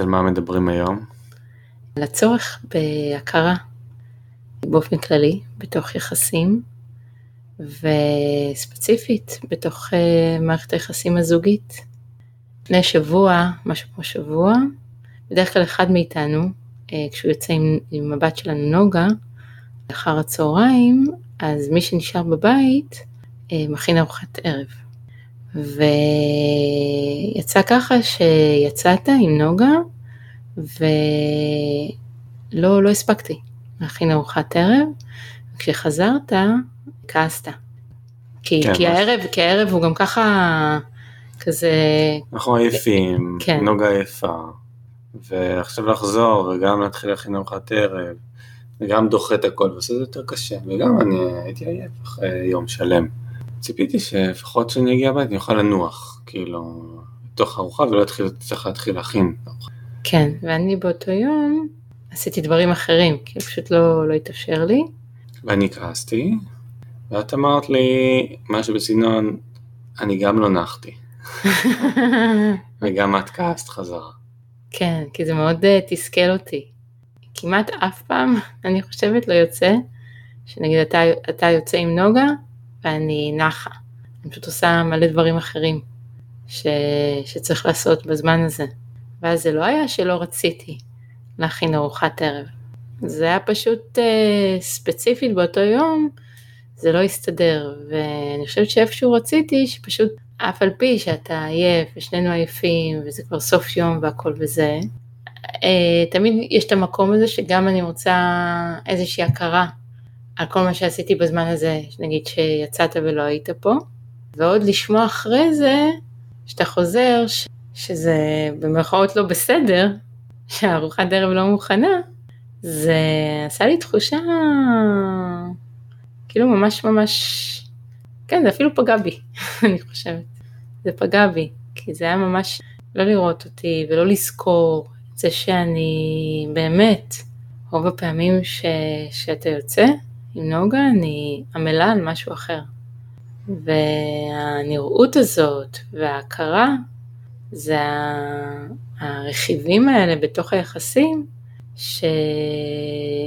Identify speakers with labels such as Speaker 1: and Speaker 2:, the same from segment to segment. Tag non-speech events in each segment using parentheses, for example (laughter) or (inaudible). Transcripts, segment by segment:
Speaker 1: על מה מדברים היום?
Speaker 2: על הצורך בהכרה באופן כללי בתוך יחסים וספציפית בתוך uh, מערכת היחסים הזוגית. לפני שבוע, משהו כמו שבוע, בדרך כלל אחד מאיתנו, uh, כשהוא יוצא עם, עם הבת שלנו נוגה, אחר הצהריים, אז מי שנשאר בבית uh, מכין ארוחת ערב. ויצא ככה שיצאת עם נוגה ולא לא הספקתי להכין ארוחת ערב, וכשחזרת כעסת. כי,
Speaker 1: כן,
Speaker 2: כי,
Speaker 1: ממש.
Speaker 2: הערב, כי הערב הוא גם ככה כזה,
Speaker 1: אנחנו עייפים,
Speaker 2: כן.
Speaker 1: נוגה עייפה, ועכשיו לחזור וגם להתחיל להכין ארוחת ערב, וגם דוחה את הכל, ועושה את זה יותר קשה, וגם אני הייתי עייף אחרי יום שלם. ציפיתי שלפחות כשאני אגיע הביתה אני אוכל לנוח, כאילו, בתוך הארוחה ולא אתחיל, צריך להתחיל להכין. ארוחה.
Speaker 2: כן, ואני באותו יום עשיתי דברים אחרים, כי פשוט לא, לא התאפשר לי.
Speaker 1: ואני כעסתי, ואת אמרת לי משהו בסגנון, אני גם לא נחתי, (laughs) וגם את כעסת חזרה.
Speaker 2: כן, כי זה מאוד uh, תסכל אותי. כמעט אף פעם, (laughs) אני חושבת, לא יוצא, שנגיד אתה, אתה יוצא עם נוגה ואני נחה. אני פשוט עושה מלא דברים אחרים ש, שצריך לעשות בזמן הזה. ואז זה לא היה שלא רציתי להכין ארוחת ערב. זה היה פשוט uh, ספציפית באותו יום, זה לא הסתדר. ואני חושבת שאיפשהו רציתי שפשוט אף על פי שאתה עייף ושנינו עייפים וזה כבר סוף יום והכל וזה, אה, תמיד יש את המקום הזה שגם אני רוצה איזושהי הכרה על כל מה שעשיתי בזמן הזה, נגיד שיצאת ולא היית פה, ועוד לשמוע אחרי זה, שאתה חוזר, ש- שזה במרכאות לא בסדר, (laughs) שהארוחת ערב לא מוכנה, זה עשה לי תחושה כאילו ממש ממש, כן זה אפילו פגע בי, (laughs) אני חושבת, זה פגע בי, כי זה היה ממש לא לראות אותי ולא לזכור את זה שאני באמת, רוב הפעמים ש... שאתה יוצא עם נוגה אני עמלה על משהו אחר. והנראות הזאת וההכרה זה הרכיבים האלה בתוך היחסים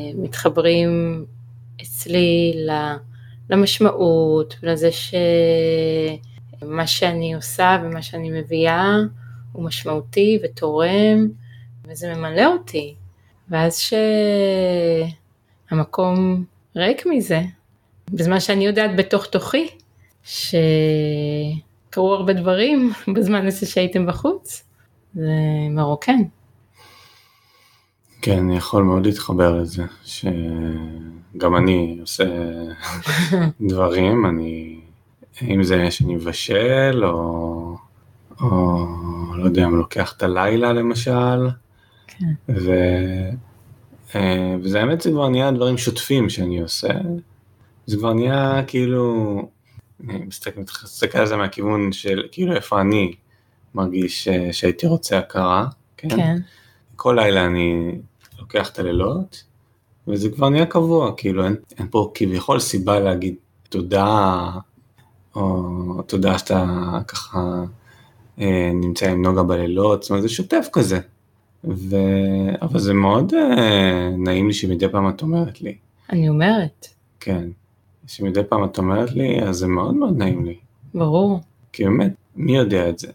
Speaker 2: שמתחברים אצלי למשמעות ולזה שמה שאני עושה ומה שאני מביאה הוא משמעותי ותורם וזה ממלא אותי. ואז שהמקום ריק מזה, בזמן שאני יודעת בתוך תוכי שקרו הרבה דברים (laughs) בזמן הזה שהייתם בחוץ, זה מרוקן.
Speaker 1: כן, אני יכול מאוד להתחבר לזה, שגם אני עושה (laughs) דברים, אני, אם זה שאני מבשל, או, או לא יודע, אם לוקח את הלילה למשל,
Speaker 2: כן.
Speaker 1: ו, וזה האמת, זה כבר נהיה דברים שוטפים שאני עושה, זה כבר נהיה כאילו, אני מסתכל, על זה מהכיוון של כאילו איפה אני מרגיש ש- שהייתי רוצה הכרה, כן?
Speaker 2: כן,
Speaker 1: כל לילה אני לוקח את הלילות, וזה כבר נהיה קבוע, כאילו אין, אין פה כביכול סיבה להגיד תודה, או תודה שאתה ככה אה, נמצא עם נוגה בלילות, זאת אומרת זה שוטף כזה. ו... אבל זה מאוד אה, נעים לי שמדי פעם את אומרת לי,
Speaker 2: אני אומרת,
Speaker 1: כן, שמדי פעם את אומרת לי, אז זה מאוד מאוד נעים לי.
Speaker 2: ברור.
Speaker 1: כי באמת, מי יודע את זה?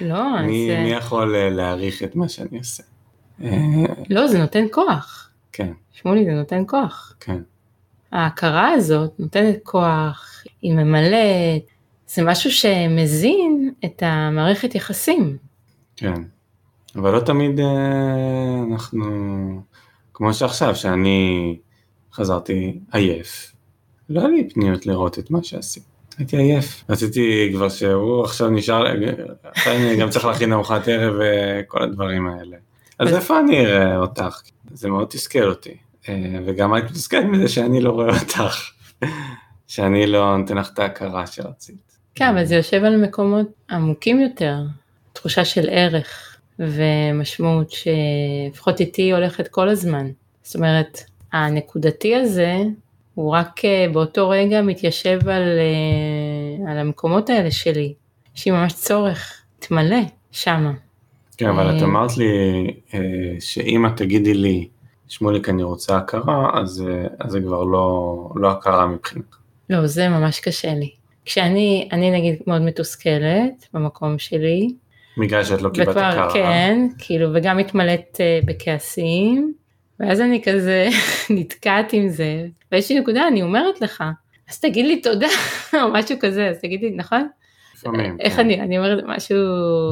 Speaker 2: לא. (laughs)
Speaker 1: מי,
Speaker 2: אה,
Speaker 1: מי יכול אה, להעריך את מה שאני עושה?
Speaker 2: לא, זה נותן כוח.
Speaker 1: כן,
Speaker 2: שמולי, זה נותן כוח.
Speaker 1: כן.
Speaker 2: ההכרה הזאת נותנת כוח, היא ממלאת, זה משהו שמזין את המערכת יחסים.
Speaker 1: כן, אבל לא תמיד אה, אנחנו, כמו שעכשיו, שאני חזרתי עייף, לא היה לי פניות לראות את מה שעשיתי, הייתי עייף, רציתי כבר שהוא עכשיו נשאר, אני גם צריך להכין ארוחת ערב וכל הדברים האלה. אז איפה אני אראה אותך? זה מאוד תסכל אותי, אה, וגם היית מתסכלת מזה שאני לא רואה אותך, שאני לא נותן לך את ההכרה שרצית.
Speaker 2: כן, אבל זה יושב על מקומות עמוקים יותר, תחושה של ערך ומשמעות שלפחות איתי הולכת כל הזמן. זאת אומרת, הנקודתי הזה הוא רק אה, באותו רגע מתיישב על, אה, על המקומות האלה שלי. לי ממש צורך להתמלא שמה.
Speaker 1: כן, אבל את
Speaker 2: אה,
Speaker 1: אמרת לי שאם את תגידי לי, שמוליק אני רוצה הכרה, אז אז זה כבר לא לא הכרה מבחינתך.
Speaker 2: לא, זה ממש קשה לי. כשאני, אני נגיד מאוד מתוסכלת במקום שלי,
Speaker 1: בגלל שאת לא קיבלת הכרה.
Speaker 2: כן, כאילו, וגם מתמלאת אה, בכעסים, ואז אני כזה (laughs) נתקעת עם זה, ויש לי נקודה, אני אומרת לך, אז תגיד לי תודה, (laughs) או משהו כזה, אז תגיד לי, נכון?
Speaker 1: לפעמים.
Speaker 2: איך
Speaker 1: כן.
Speaker 2: אני, אני אומרת משהו,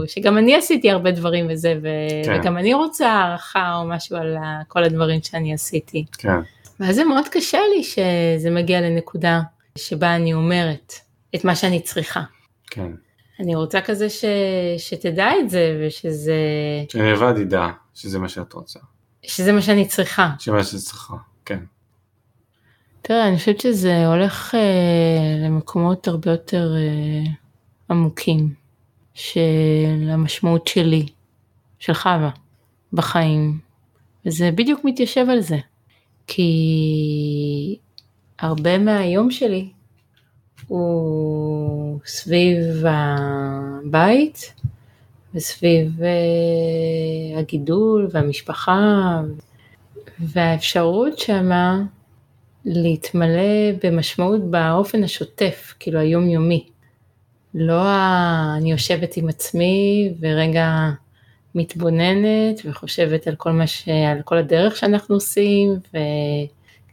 Speaker 2: שגם אני עשיתי הרבה דברים וזה, ו...
Speaker 1: כן.
Speaker 2: וגם אני רוצה הערכה או משהו על כל הדברים שאני עשיתי.
Speaker 1: כן,
Speaker 2: ואז זה מאוד קשה לי שזה מגיע לנקודה שבה אני אומרת את מה שאני צריכה.
Speaker 1: כן.
Speaker 2: אני רוצה כזה ש... שתדע את זה ושזה
Speaker 1: שאני לבד ידע שזה מה שאת רוצה.
Speaker 2: שזה מה שאני צריכה.
Speaker 1: שמה שאת צריכה. כן.
Speaker 2: תראה, אני חושבת שזה הולך אה, למקומות הרבה יותר אה, עמוקים של המשמעות שלי, של חווה, בחיים. וזה בדיוק מתיישב על זה. כי הרבה מהיום שלי הוא סביב הבית וסביב אה, הגידול והמשפחה והאפשרות שמה להתמלא במשמעות באופן השוטף, כאילו היומיומי. לא ה... אני יושבת עם עצמי ורגע מתבוננת וחושבת על כל, מה ש... על כל הדרך שאנחנו עושים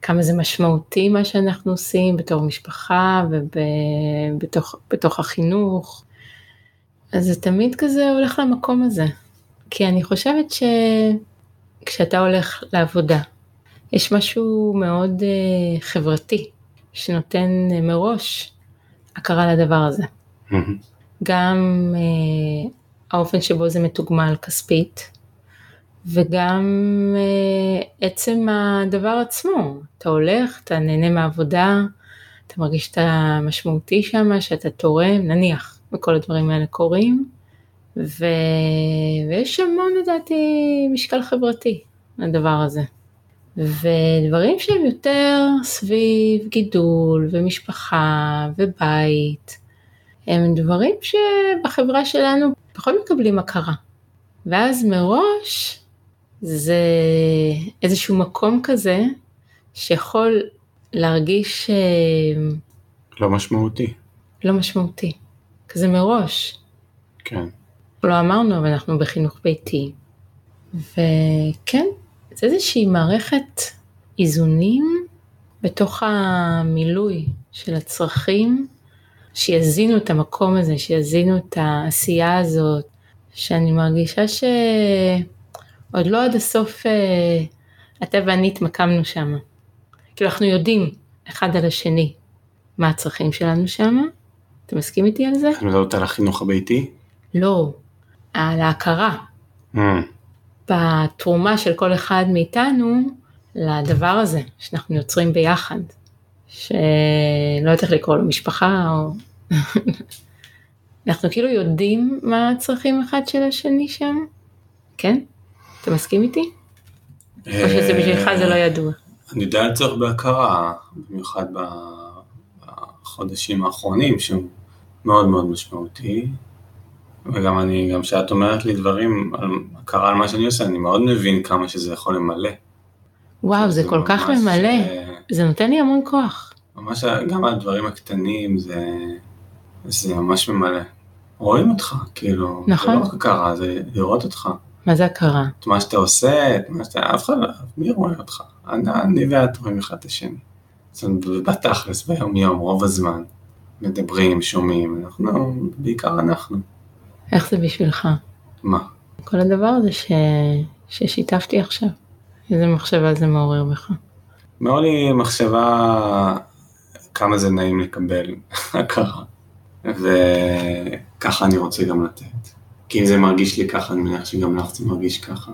Speaker 2: וכמה זה משמעותי מה שאנחנו עושים בתור משפחה ובתוך בתוך החינוך. אז זה תמיד כזה הולך למקום הזה. כי אני חושבת שכשאתה הולך לעבודה, יש משהו מאוד uh, חברתי שנותן uh, מראש הכרה לדבר הזה. גם uh, האופן שבו זה מתוגמל כספית וגם uh, עצם הדבר עצמו. אתה הולך, אתה נהנה מהעבודה, אתה מרגיש שאתה משמעותי שם, שאתה תורם, נניח, וכל הדברים האלה קורים. ו... ויש המון לדעתי משקל חברתי לדבר הזה. ודברים שהם יותר סביב גידול ומשפחה ובית, הם דברים שבחברה שלנו פחות מקבלים הכרה. ואז מראש זה איזשהו מקום כזה שיכול להרגיש אה,
Speaker 1: לא משמעותי.
Speaker 2: לא משמעותי. כזה מראש.
Speaker 1: כן.
Speaker 2: לא אמרנו, אבל אנחנו בחינוך ביתי. וכן, זה איזושהי מערכת איזונים בתוך המילוי של הצרכים, שיזינו את המקום הזה, שיזינו את העשייה הזאת, שאני מרגישה שעוד לא עד הסוף אה, אתה ואני התמקמנו שם. כאילו אנחנו יודעים אחד על השני מה הצרכים שלנו שם. אתה מסכים איתי על זה?
Speaker 1: את מדברת על החינוך הביתי?
Speaker 2: לא, על ההכרה.
Speaker 1: אה,
Speaker 2: בתרומה של כל אחד מאיתנו לדבר הזה שאנחנו יוצרים ביחד. שלא יודעת איך לקרוא לו משפחה או... (laughs) אנחנו כאילו יודעים מה הצרכים אחד של השני שם, כן? אתה מסכים איתי? או שזה בשבילך זה לא ידוע?
Speaker 1: אני יודע על צורך בהכרה, במיוחד בחודשים האחרונים, שהוא מאוד מאוד משמעותי. וגם אני, גם כשאת אומרת לי דברים על הכרה על מה שאני עושה, אני מאוד מבין כמה שזה יכול למלא.
Speaker 2: וואו, זה כל כך ממלא,
Speaker 1: אה,
Speaker 2: זה נותן לי המון כוח.
Speaker 1: ממש, גם הדברים הקטנים זה, זה ממש ממלא. רואים אותך, כאילו,
Speaker 2: נכון.
Speaker 1: זה לא רק הכרה, זה לראות אותך.
Speaker 2: מה זה הכרה?
Speaker 1: את מה שאתה עושה, את מה שאתה, אף אחד, לא- מי רואה אותך? אני, אני ואת רואים אחד את השני. זאת אומרת, בתכלס, ביום יום, רוב הזמן, מדברים, שומעים, אנחנו, בעיקר אנחנו.
Speaker 2: איך זה בשבילך?
Speaker 1: מה?
Speaker 2: כל הדבר הזה ש... ששיתפתי עכשיו. איזה מחשבה זה מעורר בך.
Speaker 1: מאוד לי מחשבה כמה זה נעים לקבל (laughs) הכרה, וככה אני רוצה גם לתת. כי אם זה מרגיש לי ככה, אני מניח שגם לך זה מרגיש ככה.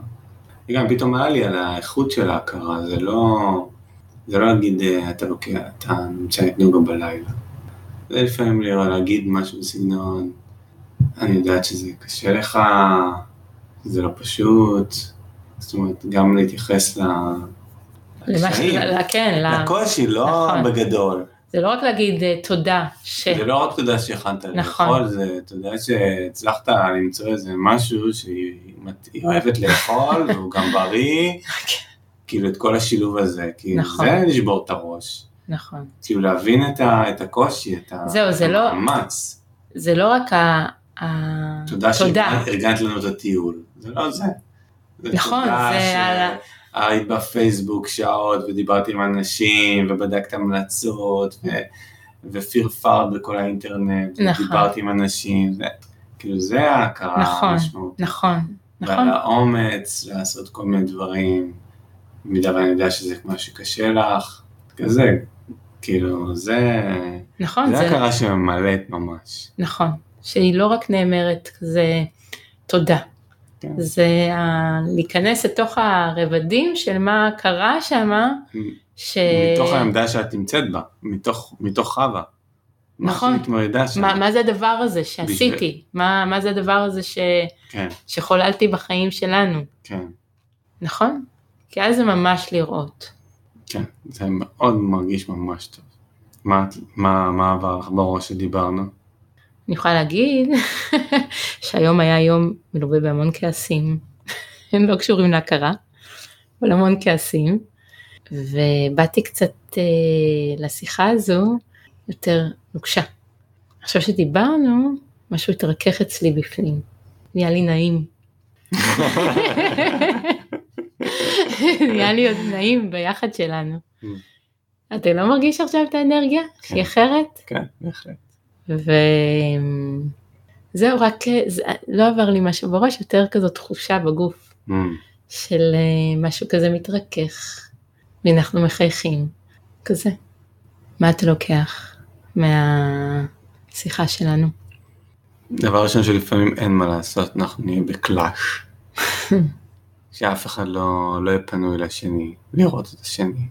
Speaker 1: וגם פתאום היה לי על האיכות של ההכרה, זה לא, זה לא להגיד אה, אתה לוקח, אתה נמצא את נוגה בלילה. זה לפעמים לי להגיד משהו בסגנון, אני יודעת שזה קשה לך, זה לא פשוט, זאת אומרת, גם להתייחס ל...
Speaker 2: למה ש...
Speaker 1: לקשיים.
Speaker 2: כן.
Speaker 1: לקושי, לא
Speaker 2: נכון.
Speaker 1: בגדול.
Speaker 2: זה לא רק להגיד אה, תודה ש...
Speaker 1: זה לא רק תודה שהכנת
Speaker 2: נכון.
Speaker 1: לאכול, זה תודה שהצלחת למצוא איזה משהו שהיא היא אוהבת לאכול, והוא גם בריא, (laughs) כאילו את כל השילוב הזה, כי
Speaker 2: נכון.
Speaker 1: זה לשבור את הראש.
Speaker 2: נכון.
Speaker 1: כאילו להבין את, ה, את הקושי, את ה-
Speaker 2: זהו, זה לא-
Speaker 1: המאמץ.
Speaker 2: זה לא רק ה...
Speaker 1: תודה. שארגנת לנו את הטיול, זה לא זה. זה
Speaker 2: נכון,
Speaker 1: תודה
Speaker 2: זה
Speaker 1: ש-
Speaker 2: על
Speaker 1: היית בפייסבוק שעות ודיברת עם אנשים ובדקת המלצות ו... ופרפרת בכל האינטרנט,
Speaker 2: נכון.
Speaker 1: ודיברת עם אנשים, זה... כאילו זה ההכרה
Speaker 2: נכון,
Speaker 1: המשמעותית.
Speaker 2: נכון, נכון,
Speaker 1: ועל האומץ לעשות כל מיני דברים, במידה ואני יודע שזה משהו שקשה לך, כזה, כאילו זה,
Speaker 2: נכון,
Speaker 1: זה
Speaker 2: זה,
Speaker 1: הכרה שממלאת ממש.
Speaker 2: נכון, שהיא לא רק נאמרת כזה תודה,
Speaker 1: כן.
Speaker 2: זה ה... להיכנס לתוך הרבדים של מה קרה שמה, ש...
Speaker 1: מתוך העמדה שאת נמצאת בה, מתוך, מתוך חווה.
Speaker 2: נכון.
Speaker 1: מה שם.
Speaker 2: מה, מה זה הדבר הזה שעשיתי, מה, מה זה הדבר הזה ש...
Speaker 1: כן,
Speaker 2: שחוללתי בחיים שלנו,
Speaker 1: כן,
Speaker 2: נכון? כי אז זה ממש לראות.
Speaker 1: כן, זה מאוד מרגיש ממש טוב. מה, מה, מה עבר לך בראש שדיברנו?
Speaker 2: אני יכולה להגיד (laughs) שהיום היה יום מלווה בהמון כעסים, (laughs) הם לא קשורים להכרה, אבל המון כעסים, ובאתי קצת אה, לשיחה הזו יותר נוקשה. עכשיו שדיברנו, משהו התרכך אצלי בפנים, נהיה לי נעים. (laughs) נהיה לי עוד נעים ביחד שלנו.
Speaker 1: Mm.
Speaker 2: אתה לא מרגיש עכשיו את האנרגיה? שהיא אחרת?
Speaker 1: כן, בהחלט.
Speaker 2: וזהו, רק זה, לא עבר לי משהו בראש, יותר כזאת תחושה בגוף
Speaker 1: Mm,
Speaker 2: של אה, משהו כזה מתרכך, ואנחנו מחייכים, כזה. מה אתה לוקח מהשיחה שלנו?
Speaker 1: דבר ראשון שלפעמים אין מה לעשות, אנחנו נהיה בקלאש. (laughs) שאף אחד לא, לא יהיה פנוי לשני, לראות את השני,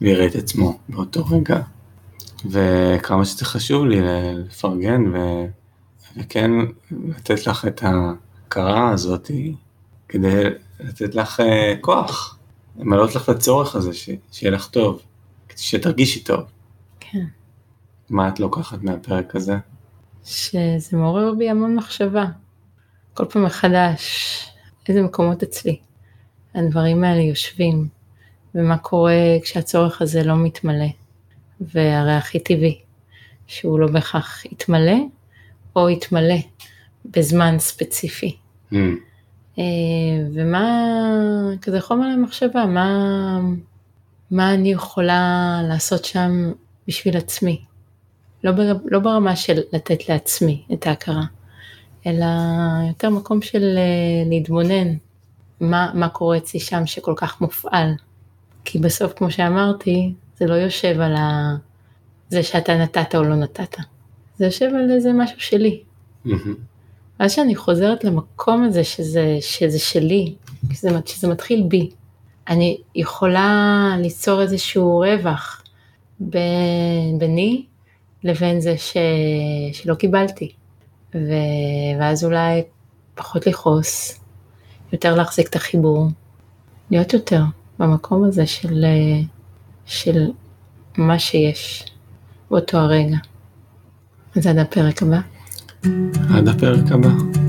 Speaker 1: ויראה את עצמו באותו רגע. וכמה שזה חשוב לי לפרגן. וכן לתת לך את ההכרה הזאת כדי לתת לך אה, כוח, למלות לך את הצורך הזה, ש... שיהיה לך טוב, שתרגישי טוב.
Speaker 2: כן.
Speaker 1: מה את לוקחת מהפרק הזה?
Speaker 2: שזה מעורר בי המון מחשבה. כל פעם מחדש, איזה מקומות אצלי הדברים האלה יושבים, ומה קורה כשהצורך הזה לא מתמלא. והרי הכי טבעי, שהוא לא בהכרח יתמלא, או יתמלא בזמן ספציפי.
Speaker 1: Mm,
Speaker 2: אה, ומה, כזה חומר למחשבה, מה, מה אני יכולה לעשות שם בשביל עצמי. לא, בר, לא ברמה של לתת לעצמי את ההכרה, אלא יותר מקום של אה, להתבונן, מה, מה קורה אצלי שם שכל כך מופעל. כי בסוף, כמו שאמרתי, זה לא יושב על ה... זה שאתה נתת או לא נתת. זה יושב על איזה משהו שלי. ואז שאני חוזרת למקום הזה שזה, שזה שלי, שזה, שזה מתחיל בי, אני יכולה ליצור איזשהו רווח בין, ביני לבין זה ש, שלא קיבלתי. ו, ואז אולי פחות לכעוס, יותר להחזיק את החיבור, להיות יותר במקום הזה של, של מה שיש באותו הרגע. אז עד הפרק הבא.
Speaker 1: עד הפרק הבא.